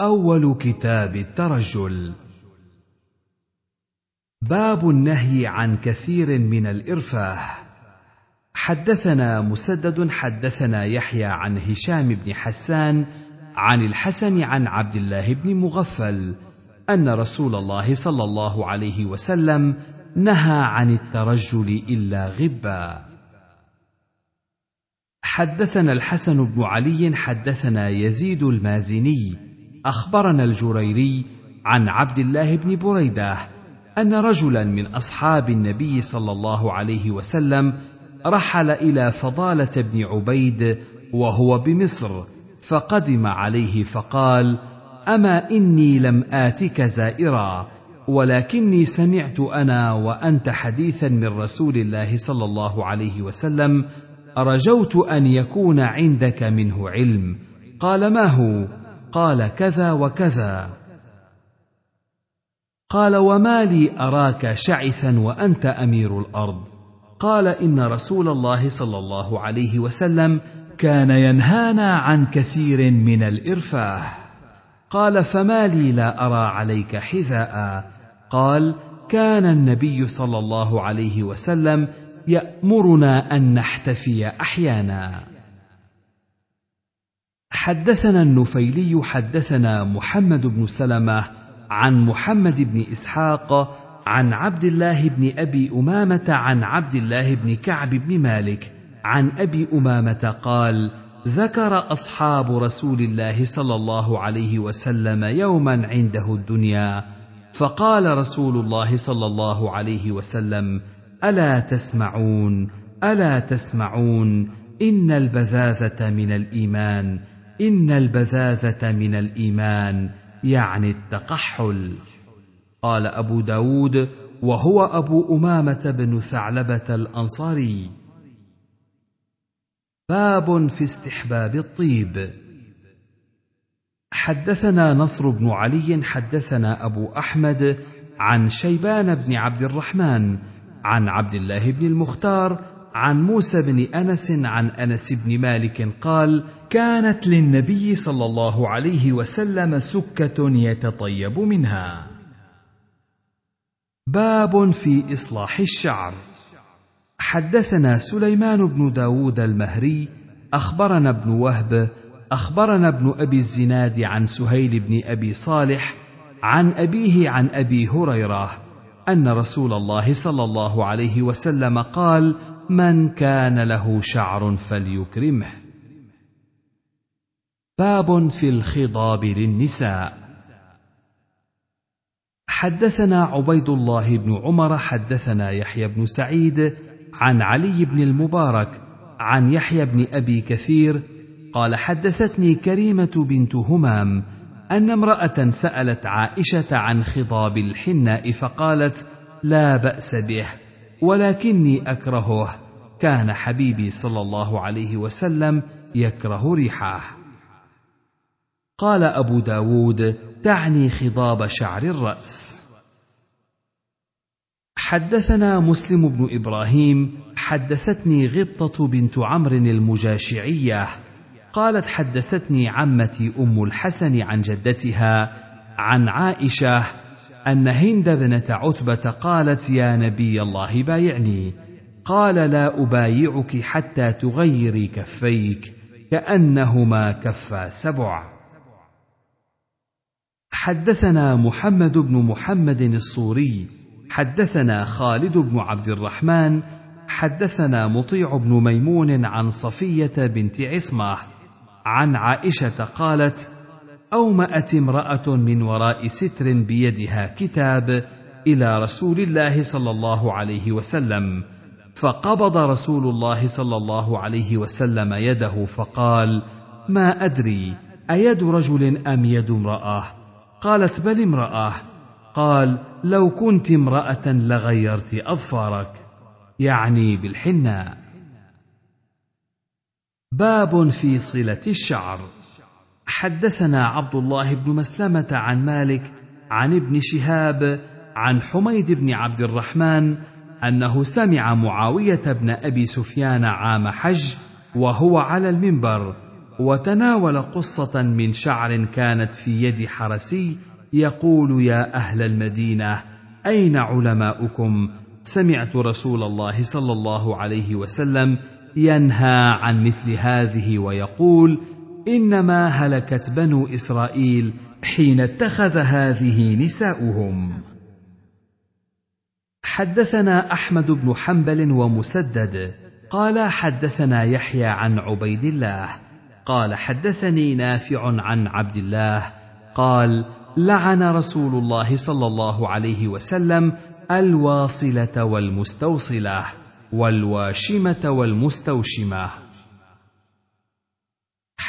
أول كتاب الترجل. باب النهي عن كثير من الإرفاه. حدثنا مسدد حدثنا يحيى عن هشام بن حسان عن الحسن عن عبد الله بن مغفل أن رسول الله صلى الله عليه وسلم نهى عن الترجل إلا غبا. حدثنا الحسن بن علي حدثنا يزيد المازني أخبرنا الجريري عن عبد الله بن بريدة أن رجلا من أصحاب النبي صلى الله عليه وسلم رحل إلى فضالة بن عبيد وهو بمصر فقدم عليه فقال أما إني لم آتك زائرا ولكني سمعت أنا وأنت حديثا من رسول الله صلى الله عليه وسلم رجوت أن يكون عندك منه علم قال ما هو؟ قال كذا وكذا. قال وما لي أراك شعثا وأنت أمير الأرض. قال إن رسول الله صلى الله عليه وسلم كان ينهانا عن كثير من الإرفاه. قال فما لي لا أرى عليك حذاء. قال كان النبي صلى الله عليه وسلم يأمرنا أن نحتفي أحيانا. حدثنا النفيلي حدثنا محمد بن سلمة عن محمد بن إسحاق عن عبد الله بن أبي أمامة عن عبد الله بن كعب بن مالك عن أبي أمامة قال ذكر أصحاب رسول الله صلى الله عليه وسلم يوما عنده الدنيا فقال رسول الله صلى الله عليه وسلم ألا تسمعون ألا تسمعون إن البذاذة من الإيمان إن البذاذة من الإيمان يعني التقحل. قال أبو داود وهو أبو أمامة بن ثعلبة الأنصاري. باب في استحباب الطيب. حدثنا نصر بن علي حدثنا أبو أحمد عن شيبان بن عبد الرحمن عن عبد الله بن المختار عن موسى بن أنس عن أنس بن مالك قال كانت للنبي صلى الله عليه وسلم سكة يتطيب منها. باب في إصلاح الشعر. حدثنا سليمان بن داود المهري أخبرنا ابن وهب أخبرنا ابن أبي الزناد عن سهيل بن أبي صالح عن أبيه عن أبي هريرة أن رسول الله صلى الله عليه وسلم قال من كان له شعر فليكرمه. باب في الخضاب للنساء. حدثنا عبيد الله بن عمر حدثنا يحيى بن سعيد عن علي بن المبارك عن يحيى بن أبي كثير قال حدثتني كريمة بنت همام أن امرأة سألت عائشة عن خضاب الحناء فقالت لا بأس به. ولكني أكرهه. كان حبيبي صلى الله عليه وسلم يكره ريحه. قال أبو داود تعني خضاب شعر الرأس. حدثنا مسلم بن إبراهيم حدثتني غبطة بنت عمرو المجاشعية. قالت حدثتني عمتي أم الحسن عن جدتها عن عائشة أن هند بنه عتبة قالت يا نبي الله بايعني. قال لا أبايعك حتى تغيري كفيك كأنهما كفا سبع حدثنا محمد بن محمد الصوري حدثنا خالد بن عبد الرحمن حدثنا مطيع بن ميمون عن صفية بنت عصمة عن عائشة قالت اومات امرأة من وراء ستر بيدها كتاب إلى رسول الله صلى الله عليه وسلم فقبض رسول الله صلى الله عليه وسلم يده فقال ما أدري أيد رجل أم يد امرأة؟ قالت بل امرأة. قال لو كنت امرأة لغيرت أظفارك. يعني بالحناء. باب في صلة الشعر. حدثنا عبد الله بن مسلمة عن مالك عن ابن شهاب عن حميد بن عبد الرحمن أنه سمع معاوية بن أبي سفيان عام حج وهو على المنبر وتناول قصة من شعر كانت في يد حرسي يقول يا أهل المدينة أين علماؤكم؟ سمعت رسول الله صلى الله عليه وسلم ينهى عن مثل هذه ويقول إنما هلكت بنو إسرائيل حين اتخذ هذه نساؤهم. حدثنا أحمد بن حنبل ومسدد. قال حدثنا يحيى عن عبيد الله. قال حدثني نافع عن عبد الله. قال لعن رسول الله صلى الله عليه وسلم الواصلة والمستوصلة والواشمة والمستوشمة.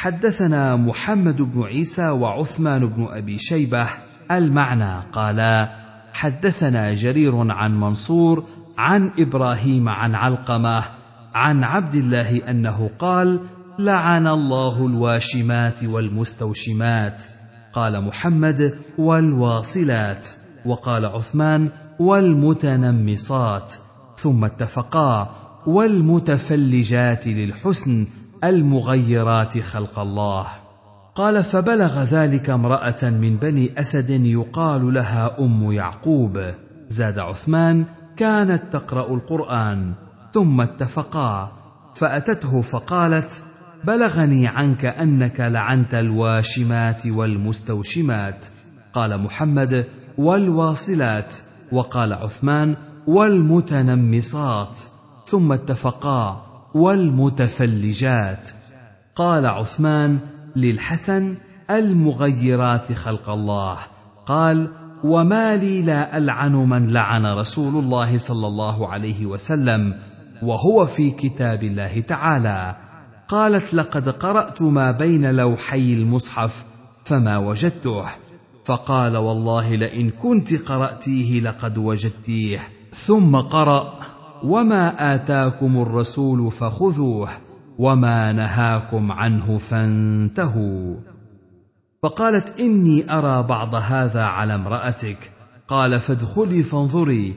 حدثنا محمد بن عيسى وعثمان بن أبي شيبة المعنى قالا حدثنا جرير عن منصور عن إبراهيم عن علقمة عن عبد الله أنه قال لعن الله الواشمات والمستوشمات. قال محمد والواصلات. وقال عثمان والمتنمصات. ثم اتفقا والمتفلجات للحسن المغيرات خلق الله. قال فبلغ ذلك امرأة من بني أسد يقال لها أم يعقوب. زاد عثمان كانت تقرأ القرآن. ثم اتفقا فأتته فقالت بلغني عنك أنك لعنت الواشمات والمستوشمات. قال محمد والواصلات. وقال عثمان والمتنمصات. ثم اتفقا والمتفلجات. قال عثمان للحسن المغيرات خلق الله. قال وما لي لا ألعن من لعن رسول الله صلى الله عليه وسلم وهو في كتاب الله تعالى. قالت لقد قرأت ما بين لوحي المصحف فما وجدته. فقال والله لئن كنت قرأتيه لقد وجدتيه. ثم قرأ وما اتاكم الرسول فخذوه وما نهاكم عنه فانتهوا. فقالت اني ارى بعض هذا على امراتك. قال فادخلي فانظري.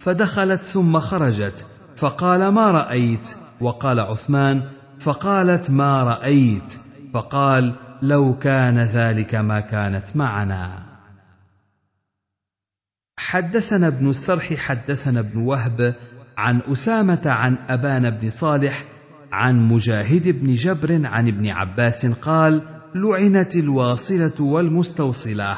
فدخلت ثم خرجت. فقال ما رايت؟ وقال عثمان. فقالت ما رايت؟ فقال لو كان ذلك ما كانت معنا. حدثنا ابن السرح حدثنا ابن وهب عن أسامة عن ابان بن صالح عن مجاهد بن جبر عن ابن عباس قال لعنت الواصلة والمستوصلة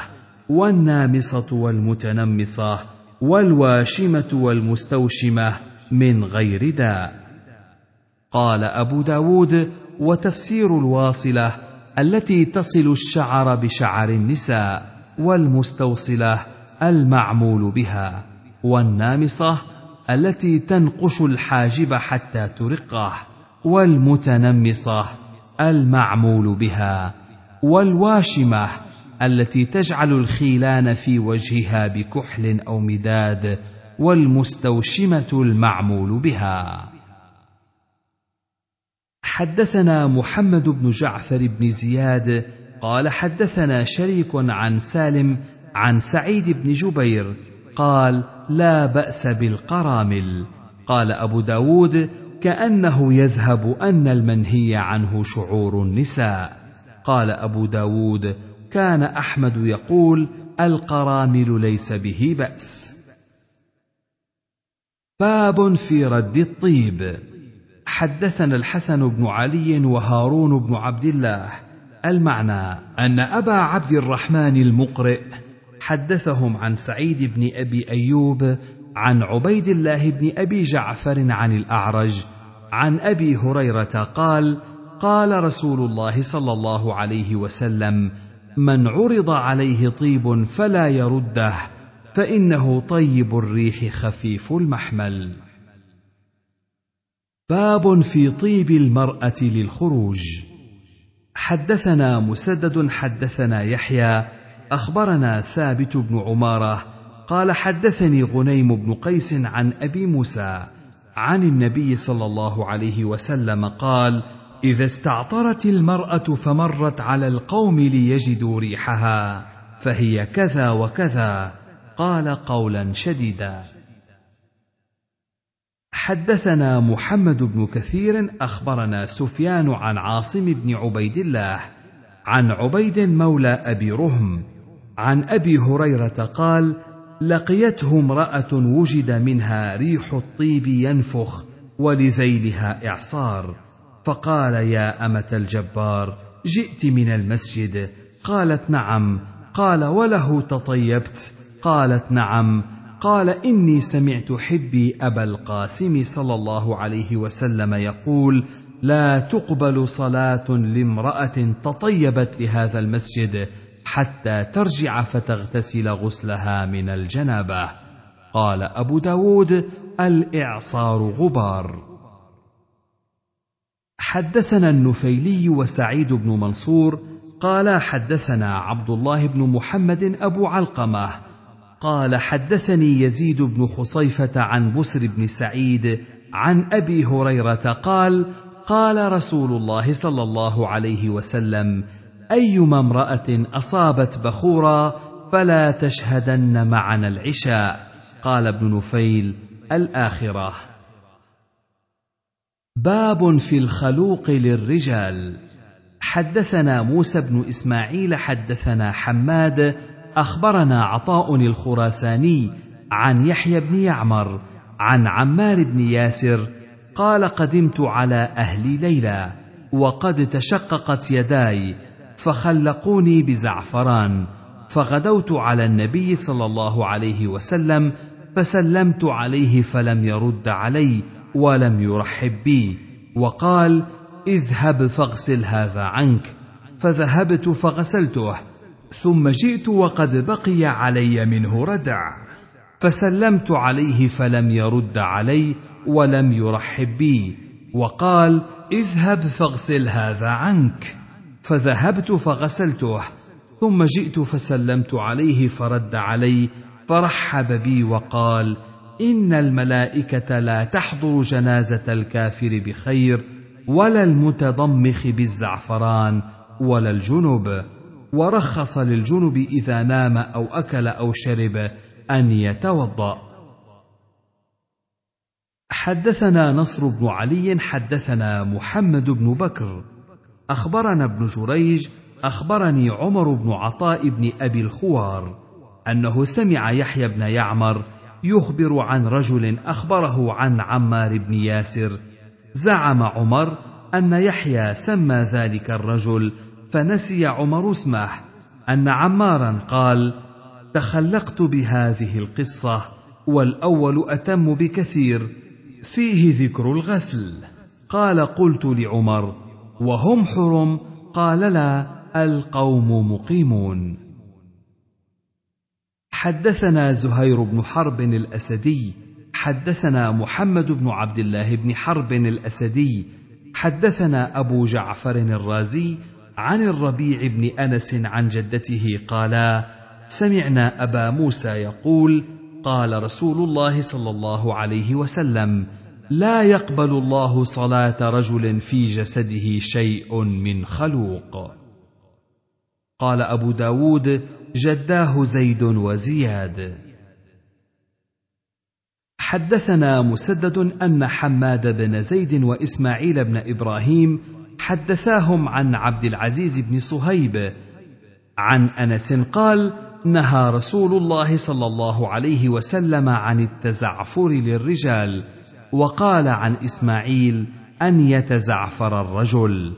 والنامصة والمتنمصة والواشمة والمستوشمة من غير داء. قال أبو داود وتفسير الواصلة التي تصل الشعر بشعر النساء والمستوصلة المعمول بها والنامصة التي تنقش الحاجب حتى ترقه والمتنمصه المعمول بها والواشمه التي تجعل الخيلان في وجهها بكحل أو مداد والمستوشمة المعمول بها. حدثنا محمد بن جعفر بن زياد قال حدثنا شريك عن سالم عن سعيد بن جبير قال لا بأس بالقرامل. قال أبو داود كأنه يذهب أن المنهي عنه شعور النساء. قال أبو داود كان أحمد يقول القرامل ليس به بأس. باب في رد الطيب. حدثنا الحسن بن علي وهارون بن عبد الله. المعنى أن أبا عبد الرحمن المقرئ حدثهم عن سعيد بن أبي أيوب عن عبيد الله بن أبي جعفر عن الأعرج عن أبي هريرة قال قال رسول الله صلى الله عليه وسلم من عرض عليه طيب فلا يرده فإنه طيب الريح خفيف المحمل. باب في طيب المرأة للخروج. حدثنا مسدد حدثنا يحيى أخبرنا ثابت بن عمارة قال حدثني غنيم بن قيس عن أبي موسى عن النبي صلى الله عليه وسلم قال إذا استعطرت المرأة فمرت على القوم ليجدوا ريحها فهي كذا وكذا قال قولا شديدا. حدثنا محمد بن كثير أخبرنا سفيان عن عاصم بن عبيد الله عن عبيد مولى أبي رهم عن أبي هريرة قال لقيته امرأة وجد منها ريح الطيب ينفخ ولذيلها إعصار. فقال يا أمة الجبار جئت من المسجد. قالت نعم. قال وله تطيبت. قالت نعم. قال إني سمعت حبي أبا القاسم صلى الله عليه وسلم يقول لا تقبل صلاة لامرأة تطيبت لهذا المسجد حتى ترجع فتغتسل غسلها من الجنابة. قال أبو داود الإعصار غبار. حدثنا النفيلي وسعيد بن منصور قال حدثنا عبد الله بن محمد أبو علقمة. قال حدثني يزيد بن خصيفة عن بسر بن سعيد عن أبي هريرة قال قال رسول الله صلى الله عليه وسلم أيما امرأة أصابت بخورا فلا تشهدن معنا العشاء قال ابن نفيل الآخرة. باب في الخلوق للرجال. حدثنا موسى بن إسماعيل حدثنا حماد أخبرنا عطاء الخراساني عن يحيى بن يعمر عن عمار بن ياسر قال قدمت على أهلي ليلى وقد تشققت يداي فخلقوني بزعفران. فغدوت على النبي صلى الله عليه وسلم فسلمت عليه فلم يرد علي ولم يرحب بي. وقال اذهب فاغسل هذا عنك. فذهبت فغسلته. ثم جئت وقد بقي علي منه ردع. فسلمت عليه فلم يرد علي ولم يرحب بي. وقال اذهب فاغسل هذا عنك. فذهبت فغسلته ثم جئت فسلمت عليه فرد علي فرحب بي وقال إن الملائكة لا تحضر جنازة الكافر بخير ولا المتضمخ بالزعفران ولا الجنب. ورخص للجنب إذا نام أو أكل أو شرب أن يتوضأ. حدثنا نصر بن علي حدثنا محمد بن بكر. أخبرنا ابن جريج أخبرني عمر بن عطاء بن أبي الخوار أنه سمع يحيى بن يعمر يخبر عن رجل أخبره عن عمار بن ياسر. زعم عمر أن يحيى سمى ذلك الرجل فنسي عمر اسمه أن عمارا قال تخلقت بهذه القصة والأول أتم بكثير فيه ذكر الغسل. قال قلت لعمر وهم حرم؟ قال لا القوم مقيمون. حدثنا زهير بن حرب الأسدي حدثنا محمد بن عبد الله بن حرب الأسدي حدثنا أبو جعفر الرازي عن الربيع بن أنس عن جدته قالا سمعنا أبا موسى يقول قال رسول الله صلى الله عليه وسلم لا يقبل الله صلاة رجل في جسده شيء من خلوق. قال أبو داود جداه زيد وزياد. حدثنا مسدد أن حماد بن زيد وإسماعيل بن إبراهيم حدثاهم عن عبد العزيز بن صهيب. عن أنس قال نهى رسول الله صلى الله عليه وسلم عن التزعفر للرجال. وقال عن إسماعيل أن يتزعفر الرجل.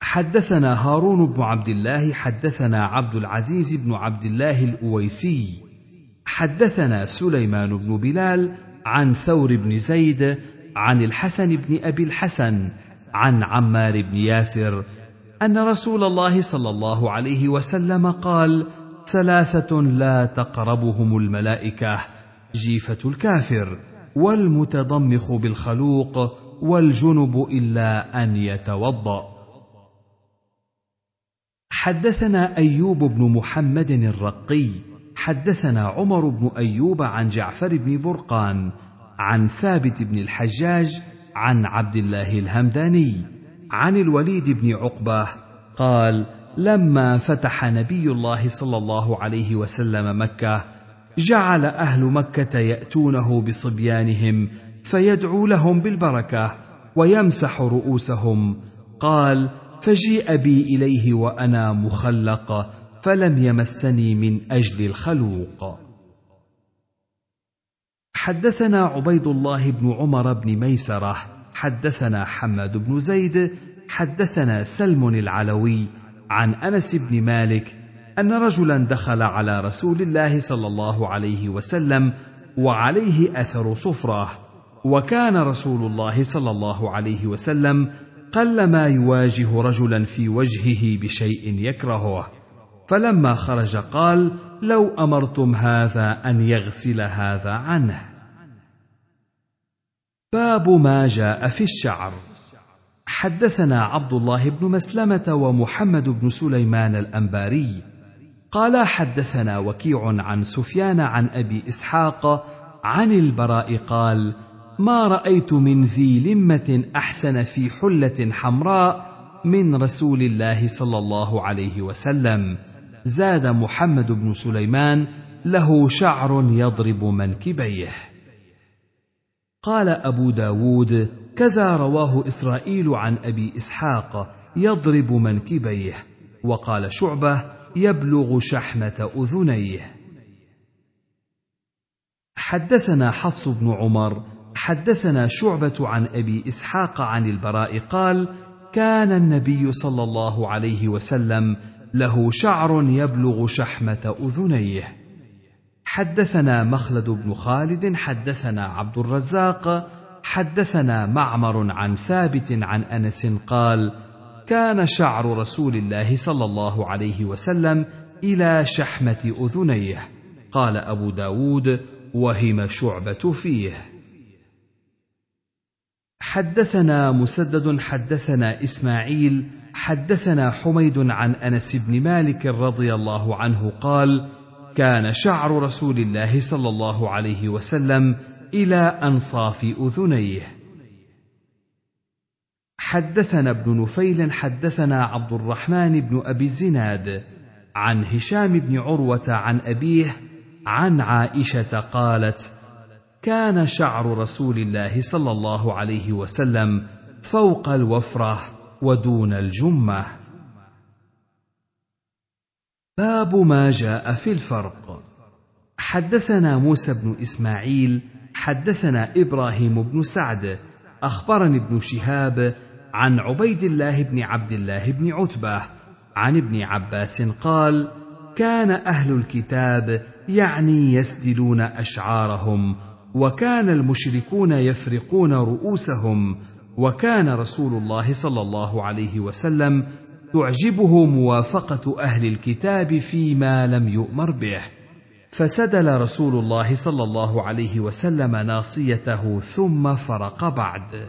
حدثنا هارون بن عبد الله حدثنا عبد العزيز بن عبد الله الأويسي. حدثنا سليمان بن بلال عن ثور بن زيد عن الحسن بن أبي الحسن عن عمار بن ياسر أن رسول الله صلى الله عليه وسلم قال ثلاثة لا تقربهم الملائكة. جيفة الكافر والمتضمخ بالخلوق والجنب إلا أن يتوضأ. حدثنا أيوب بن محمد الرقي حدثنا عمر بن أيوب عن جعفر بن برقان عن ثابت بن الحجاج عن عبد الله الهمداني عن الوليد بن عقبة قال لما فتح نبي الله صلى الله عليه وسلم مكة جعل أهل مكة يأتونه بصبيانهم فيدعو لهم بالبركة ويمسح رؤوسهم. قال فجيء بي إليه وأنا مخلق فلم يمسني من أجل الخلوق. حدثنا عبيد الله بن عمر بن ميسرة حدثنا حماد بن زيد حدثنا سلم العلوي عن أنس بن مالك أن رجلا دخل على رسول الله صلى الله عليه وسلم وعليه أثر صفرة وكان رسول الله صلى الله عليه وسلم قلما يواجه رجلا في وجهه بشيء يكرهه. فلما خرج قال لو أمرتم هذا أن يغسل هذا عنه. باب ما جاء في الشعر. حدثنا عبد الله بن مسلمة ومحمد بن سليمان الأنباري قال حدثنا وكيع عن سفيان عن أبي إسحاق عن البراء قال ما رأيت من ذي لمة أحسن في حلة حمراء من رسول الله صلى الله عليه وسلم. زاد محمد بن سليمان له شعر يضرب منكبيه. قال أبو داود كذا رواه إسرائيل عن أبي إسحاق يضرب منكبيه. وقال شعبة يبلغ شحمة أذنيه. حدثنا حفص بن عمر حدثنا شعبة عن أبي إسحاق عن البراء قال كان النبي صلى الله عليه وسلم له شعر يبلغ شحمة أذنيه. حدثنا مخلد بن خالد حدثنا عبد الرزاق حدثنا معمر عن ثابت عن أنس قال كان شعر رسول الله صلى الله عليه وسلم إلى شحمة أذنيه. قال أبو داود وهم شعبة فيه. حدثنا مسدد حدثنا إسماعيل حدثنا حميد عن أنس بن مالك رضي الله عنه قال كان شعر رسول الله صلى الله عليه وسلم إلى أنصاف أذنيه. حدثنا ابن نفيل حدثنا عبد الرحمن بن أبي الزناد عن هشام بن عروة عن أبيه عن عائشة قالت كان شعر رسول الله صلى الله عليه وسلم فوق الوفرة ودون الجمة. باب ما جاء في الفرق. حدثنا موسى بن إسماعيل حدثنا إبراهيم بن سعد أخبرني ابن شهاب عن عبيد الله بن عبد الله بن عتبة عن ابن عباس قال كان أهل الكتاب يعني يسدلون أشعارهم وكان المشركون يفرقون رؤوسهم وكان رسول الله صلى الله عليه وسلم تعجبه موافقة أهل الكتاب فيما لم يؤمر به. فسدل رسول الله صلى الله عليه وسلم ناصيته ثم فرق بعد.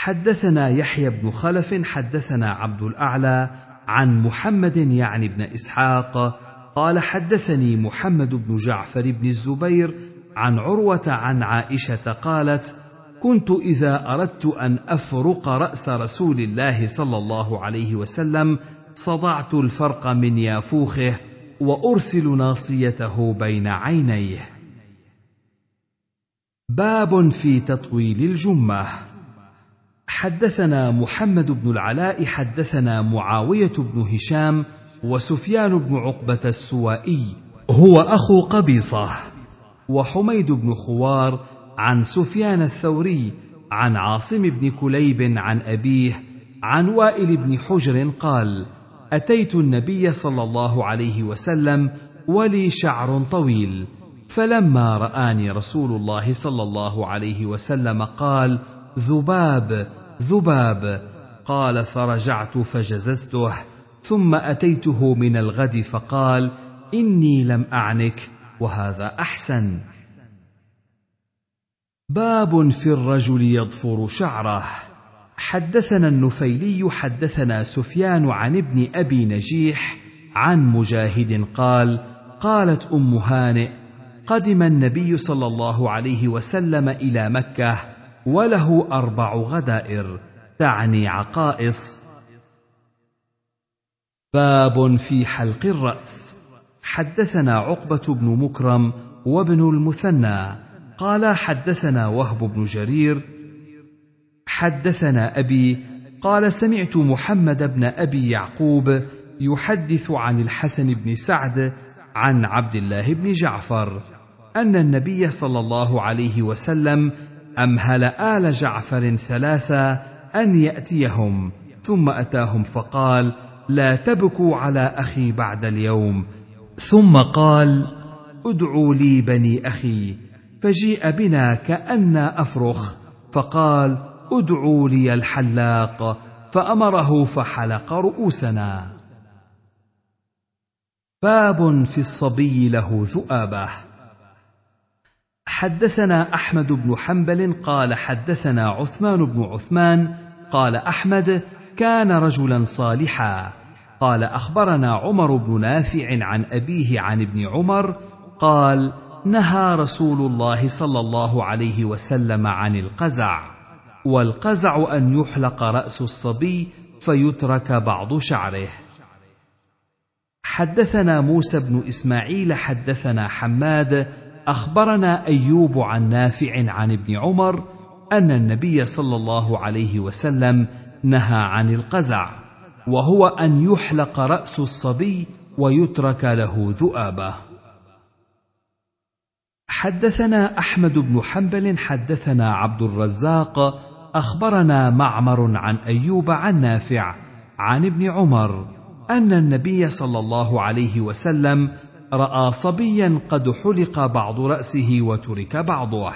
حدثنا يحيى بن خلف حدثنا عبد الأعلى عن محمد يعني بن إسحاق قال حدثني محمد بن جعفر بن الزبير عن عروة عن عائشة قالت كنت إذا أردت أن أفرق رأس رسول الله صلى الله عليه وسلم صدعت الفرق من يافوخه وأرسل ناصيته بين عينيه. باب في تطويل الجمة. حدثنا محمد بن العلاء حدثنا معاوية بن هشام وسفيان بن عقبة السوائي هو اخو قبيصة وحميد بن خوار عن سفيان الثوري عن عاصم بن كليب عن أبيه عن وائل بن حجر قال أتيت النبي صلى الله عليه وسلم ولي شعر طويل فلما رآني رسول الله صلى الله عليه وسلم قال ذباب! ذباب. قال فرجعت فجززته ثم أتيته من الغد فقال إني لم أعنك وهذا أحسن. باب في الرجل يضفر شعره. حدثنا النفيلي حدثنا سفيان عن ابن أبي نجيح عن مجاهد قال قالت أم هانئ قدم النبي صلى الله عليه وسلم إلى مكة وله أربع غدائر تعني عقائص. باب في حلق الرأس. حدثنا عقبة بن مكرم وابن المثنى قال حدثنا وهب بن جرير. حدثنا أبي قال سمعت محمد بن أبي يعقوب يحدث عن الحسن بن سعد عن عبد الله بن جعفر أن النبي صلى الله عليه وسلم امهل آل جعفر ثلاثا أن يأتيهم؟ ثم أتاهم فقال لا تبكوا على أخي بعد اليوم. ثم قال ادعوا لي بني أخي فجيء بنا كانا أفرخ. فقال ادعوا لي الحلاق. فأمره فحلق رؤوسنا. باب في الصبي له ذؤابه حدثنا أحمد بن حنبل قال حدثنا عثمان بن عثمان قال أحمد كان رجلا صالحا. قال أخبرنا عمر بن نافع عن أبيه عن ابن عمر قال نهى رسول الله صلى الله عليه وسلم عن القزع والقزع أن يحلق رأس الصبي فيترك بعض شعره. حدثنا موسى بن إسماعيل حدثنا حماد أخبرنا أيوب عن نافع عن ابن عمر أن النبي صلى الله عليه وسلم نهى عن القزع وهو أن يحلق رأس الصبي ويترك له ذؤابه. حدثنا أحمد بن حنبل حدثنا عبد الرزاق أخبرنا معمر عن أيوب عن نافع عن ابن عمر أن النبي صلى الله عليه وسلم رأى صبيا قد حلق بعض رأسه وترك بعضه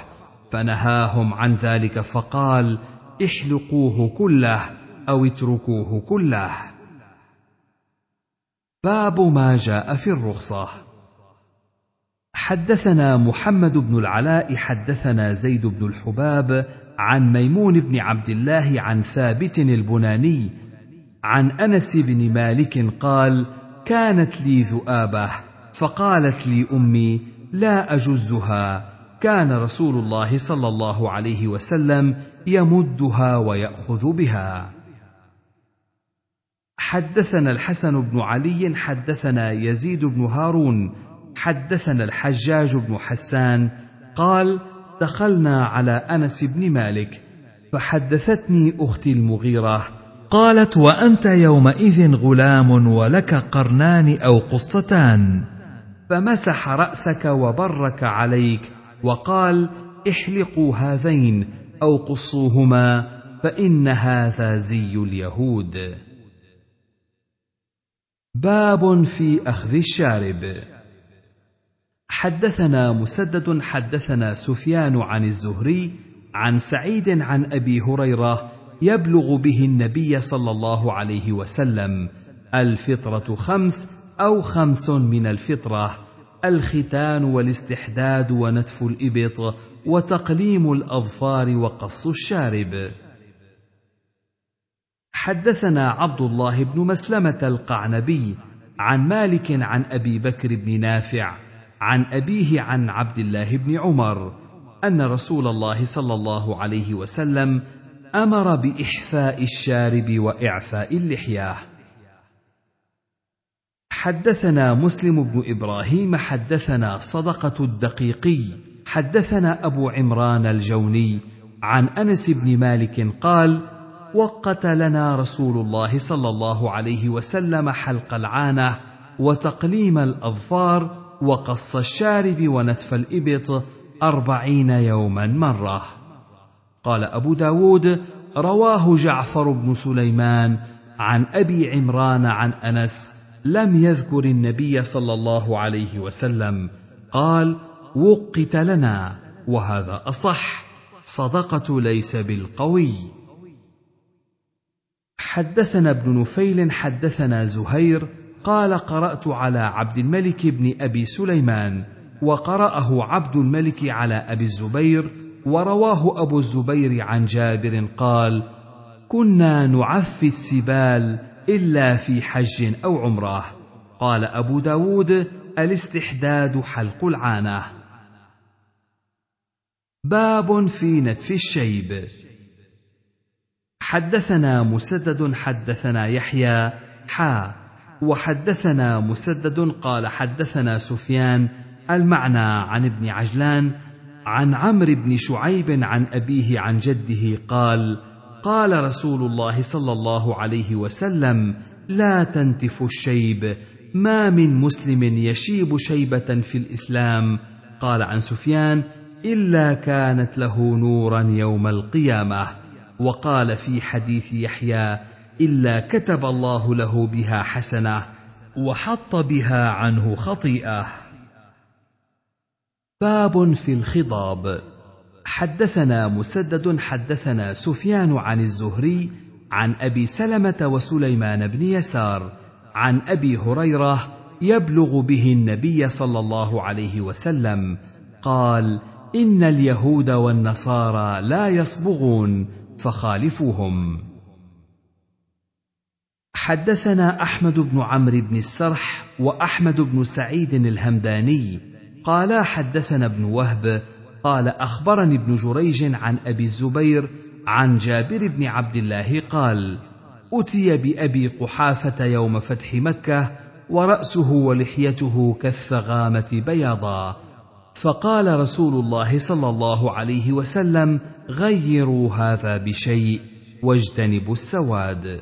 فنهاهم عن ذلك فقال احلقوه كله أو اتركوه كله. باب ما جاء في الرخصة. حدثنا محمد بن العلاء حدثنا زيد بن الحباب عن ميمون بن عبد الله عن ثابت البناني عن أنس بن مالك قال كانت لي ذؤابة فقالت لي أمي لا أجزها. كان رسول الله صلى الله عليه وسلم يمدها ويأخذ بها. حدثنا الحسن بن علي حدثنا يزيد بن هارون حدثنا الحجاج بن حسان قال دخلنا على أنس بن مالك فحدثتني أختي المغيرة قالت وأنت يومئذ غلام ولك قرنان أو قصتان. فمسح رأسك وبرك عليك وقال احلقوا هذين أو قصوهما فإن هذا زي اليهود. باب في أخذ الشارب. حدثنا مسدد حدثنا سفيان عن الزهري عن سعيد عن أبي هريرة يبلغ به النبي صلى الله عليه وسلم الفطرة خمس أو خمس من الفطرة. الختان والاستحداد ونتف الإبط وتقليم الأظفار وقص الشارب. حدثنا عبد الله بن مسلمة القعنبي عن مالك عن أبي بكر بن نافع عن أبيه عن عبد الله بن عمر أن رسول الله صلى الله عليه وسلم أمر بإحفاء الشارب وإعفاء اللحية. حدثنا مسلم بن إبراهيم حدثنا صدقة الدقيقي حدثنا أبو عمران الجوني عن أنس بن مالك قال وقت لنا رسول الله صلى الله عليه وسلم حلق العانة وتقليم الأظفار وقص الشارب ونتف الإبط أربعين يوما مرة. قال أبو داود رواه جعفر بن سليمان عن أبي عمران عن أنس لم يذكر النبي صلى الله عليه وسلم قال وقت لنا وهذا أصح صدقة ليس بالقوي. حدثنا ابن نفيل حدثنا زهير قال قرأت على عبد الملك بن أبي سليمان وقرأه عبد الملك على أبي الزبير ورواه أبو الزبير عن جابر قال كنا نعفي السبال إلا في حج أو عمرة. قال أبو داود الاستحداد حلق العانة. باب في نتف الشيب. حدثنا مسدد حدثنا يحيى حا. وحدثنا مسدد قال حدثنا سفيان المعنى عن ابن عجلان عن عمرو بن شعيب عن أبيه عن جده قال قال رسول الله صلى الله عليه وسلم لا تنتف الشيب ما من مسلم يشيب شيبة في الإسلام. قال عن سفيان إلا كانت له نورا يوم القيامة. وقال في حديث يحيى إلا كتب الله له بها حسنة وحط بها عنه خطيئة. باب في الخضاب حدثنا مسدد حدثنا سفيان عن الزهري عن أبي سلمة وسليمان بن يسار عن أبي هريرة يبلغ به النبي صلى الله عليه وسلم قال إن اليهود والنصارى لا يصبغون فخالفوهم. حدثنا أحمد بن عمرو بن السرح وأحمد بن سعيد الهمداني قالا حدثنا ابن وهب قال أخبرني ابن جريج عن أبي الزبير عن جابر بن عبد الله قال أتي بأبي قحافة يوم فتح مكة ورأسه ولحيته كالثغامة بياضا. فقال رسول الله صلى الله عليه وسلم غيروا هذا بشيء واجتنبوا السواد.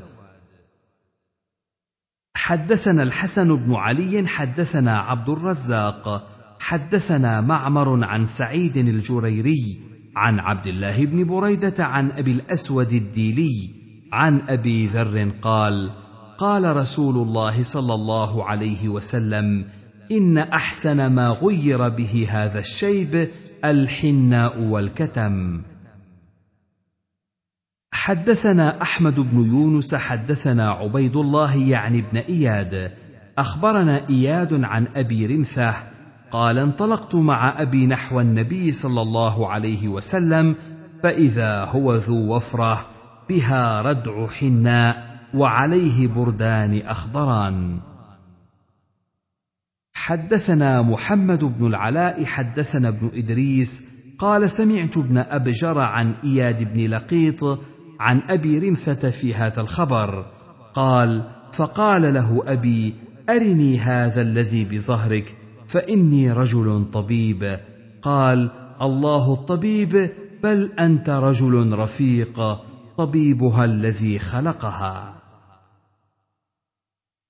حدثنا الحسن بن علي حدثنا عبد الرزاق حدثنا معمر عن سعيد الجريري عن عبد الله بن بريدة عن أبي الأسود الديلي عن أبي ذر قال قال رسول الله صلى الله عليه وسلم إن أحسن ما غير به هذا الشيب الحناء والكتم. حدثنا أحمد بن يونس حدثنا عبيد الله يعني ابن إياد. أخبرنا إياد عن أبي رمثة قال انطلقت مع أبي نحو النبي صلى الله عليه وسلم فإذا هو ذو وفرة بها ردع حناء وعليه بردان أخضران. حدثنا محمد بن العلاء حدثنا ابن إدريس قال سمعت ابن أبجر عن إياد بن لقيط عن أبي رمثة في هذا الخبر. قال فقال له أبي أرني هذا الذي بظهرك فإني رجل طبيب. قال الله الطبيب بل أنت رجل رفيق طبيبها الذي خلقها.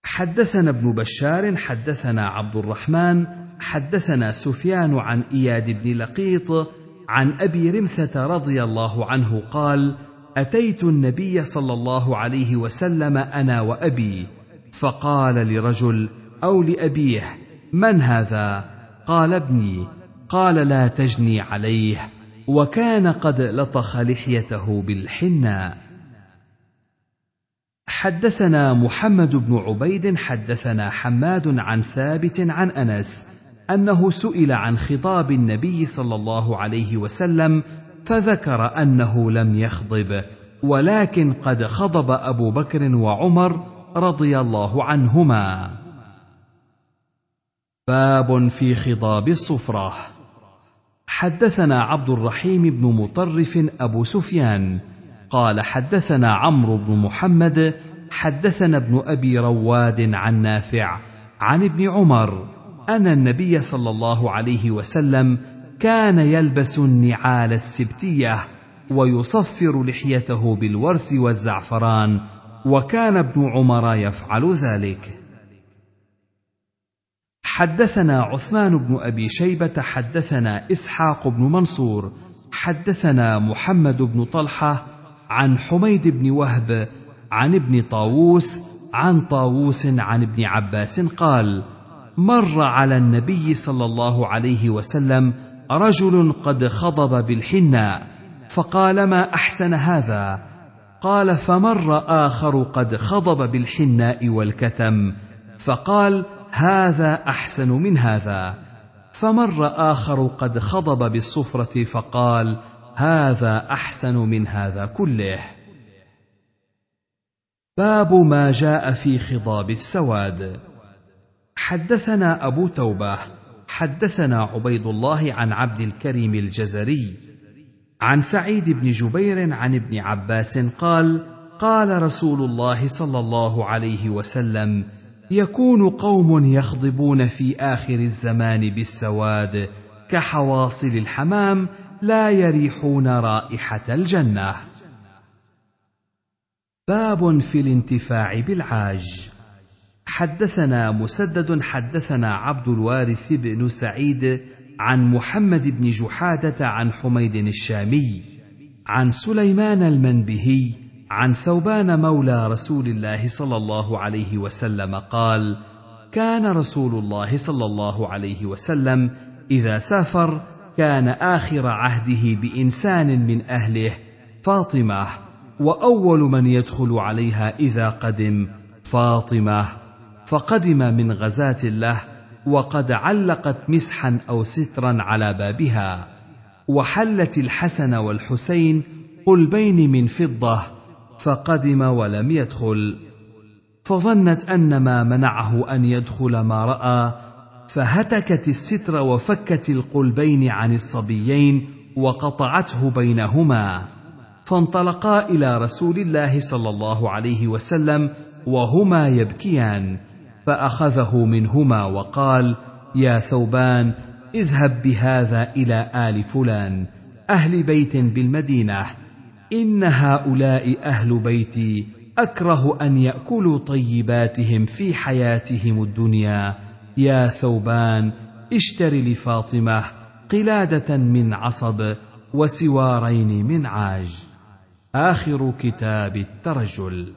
حدثنا ابن بشار حدثنا عبد الرحمن حدثنا سفيان عن إياد بن لقيط عن أبي رمثة رضي الله عنه قال أتيت النبي صلى الله عليه وسلم أنا وأبي فقال لرجل أو لأبيه من هذا؟ قال ابني قال لا تجني عليه وكان قد لطخ لحيته بالحناء حدثنا محمد بن عبيد حدثنا حماد عن ثابت عن أنس أنه سئل عن خطاب النبي صلى الله عليه وسلم فذكر أنه لم يخضب ولكن قد خضب أبو بكر وعمر رضي الله عنهما. باب في خضاب الصفره حدثنا عبد الرحيم بن مطرف أبو سفيان قال حدثنا عمرو بن محمد حدثنا ابن أبي رواد عن نافع عن ابن عمر أن النبي صلى الله عليه وسلم كان يلبس النعال السبتية ويصفر لحيته بالورس والزعفران وكان ابن عمر يفعل ذلك. حدثنا عثمان بن أبي شيبة حدثنا إسحاق بن منصور حدثنا محمد بن طلحة عن حميد بن وهب عن ابن طاووس عن طاووس عن ابن عباس قال مر على النبي صلى الله عليه وسلم رجل قد خضب بالحناء فقال ما أحسن هذا؟ قال فمر آخر قد خضب بالحناء والكتم. فقال هذا أحسن من هذا. فمر اخر قد خضب بالصفرة فقال هذا أحسن من هذا كله. باب ما جاء في خضاب السواد. حدثنا أبو توبة حدثنا عبيد الله عن عبد الكريم الجزري عن سعيد بن جبير عن ابن عباس قال قال رسول الله صلى الله عليه وسلم يكون قوم يخضبون في آخر الزمان بالسواد كحواصل الحمام لا يريحون رائحة الجنة. باب في الانتفاع بالعاج. حدثنا مسدد حدثنا عبد الوارث بن سعيد عن محمد بن جحادة عن حميد الشامي عن سليمان المنبهي عن ثوبان مولى رسول الله صلى الله عليه وسلم قال كان رسول الله صلى الله عليه وسلم إذا سافر كان آخر عهده بإنسان من أهله فاطمة وأول من يدخل عليها إذا قدم فاطمة. فقدم من غزاة له وقد علقت مسحا أو سترا على بابها. وحلت الحسن والحسين قلبين من فضة فقدم ولم يدخل. فظنت ان ما منعه أن يدخل ما رأى فهتكت الستر وفكت القلبين عن الصبيين وقطعته بينهما. فانطلقا إلى رسول الله صلى الله عليه وسلم وهما يبكيان فأخذه منهما وقال يا ثوبان اذهب بهذا إلى آل فلان أهل بيت بالمدينة. إن هؤلاء أهل بيتي أكره أن يأكلوا طيباتهم في حياتهم الدنيا. يا ثوبان اشتر لفاطمة قلادة من عصب وسوارين من عاج. آخر كتاب الترجل.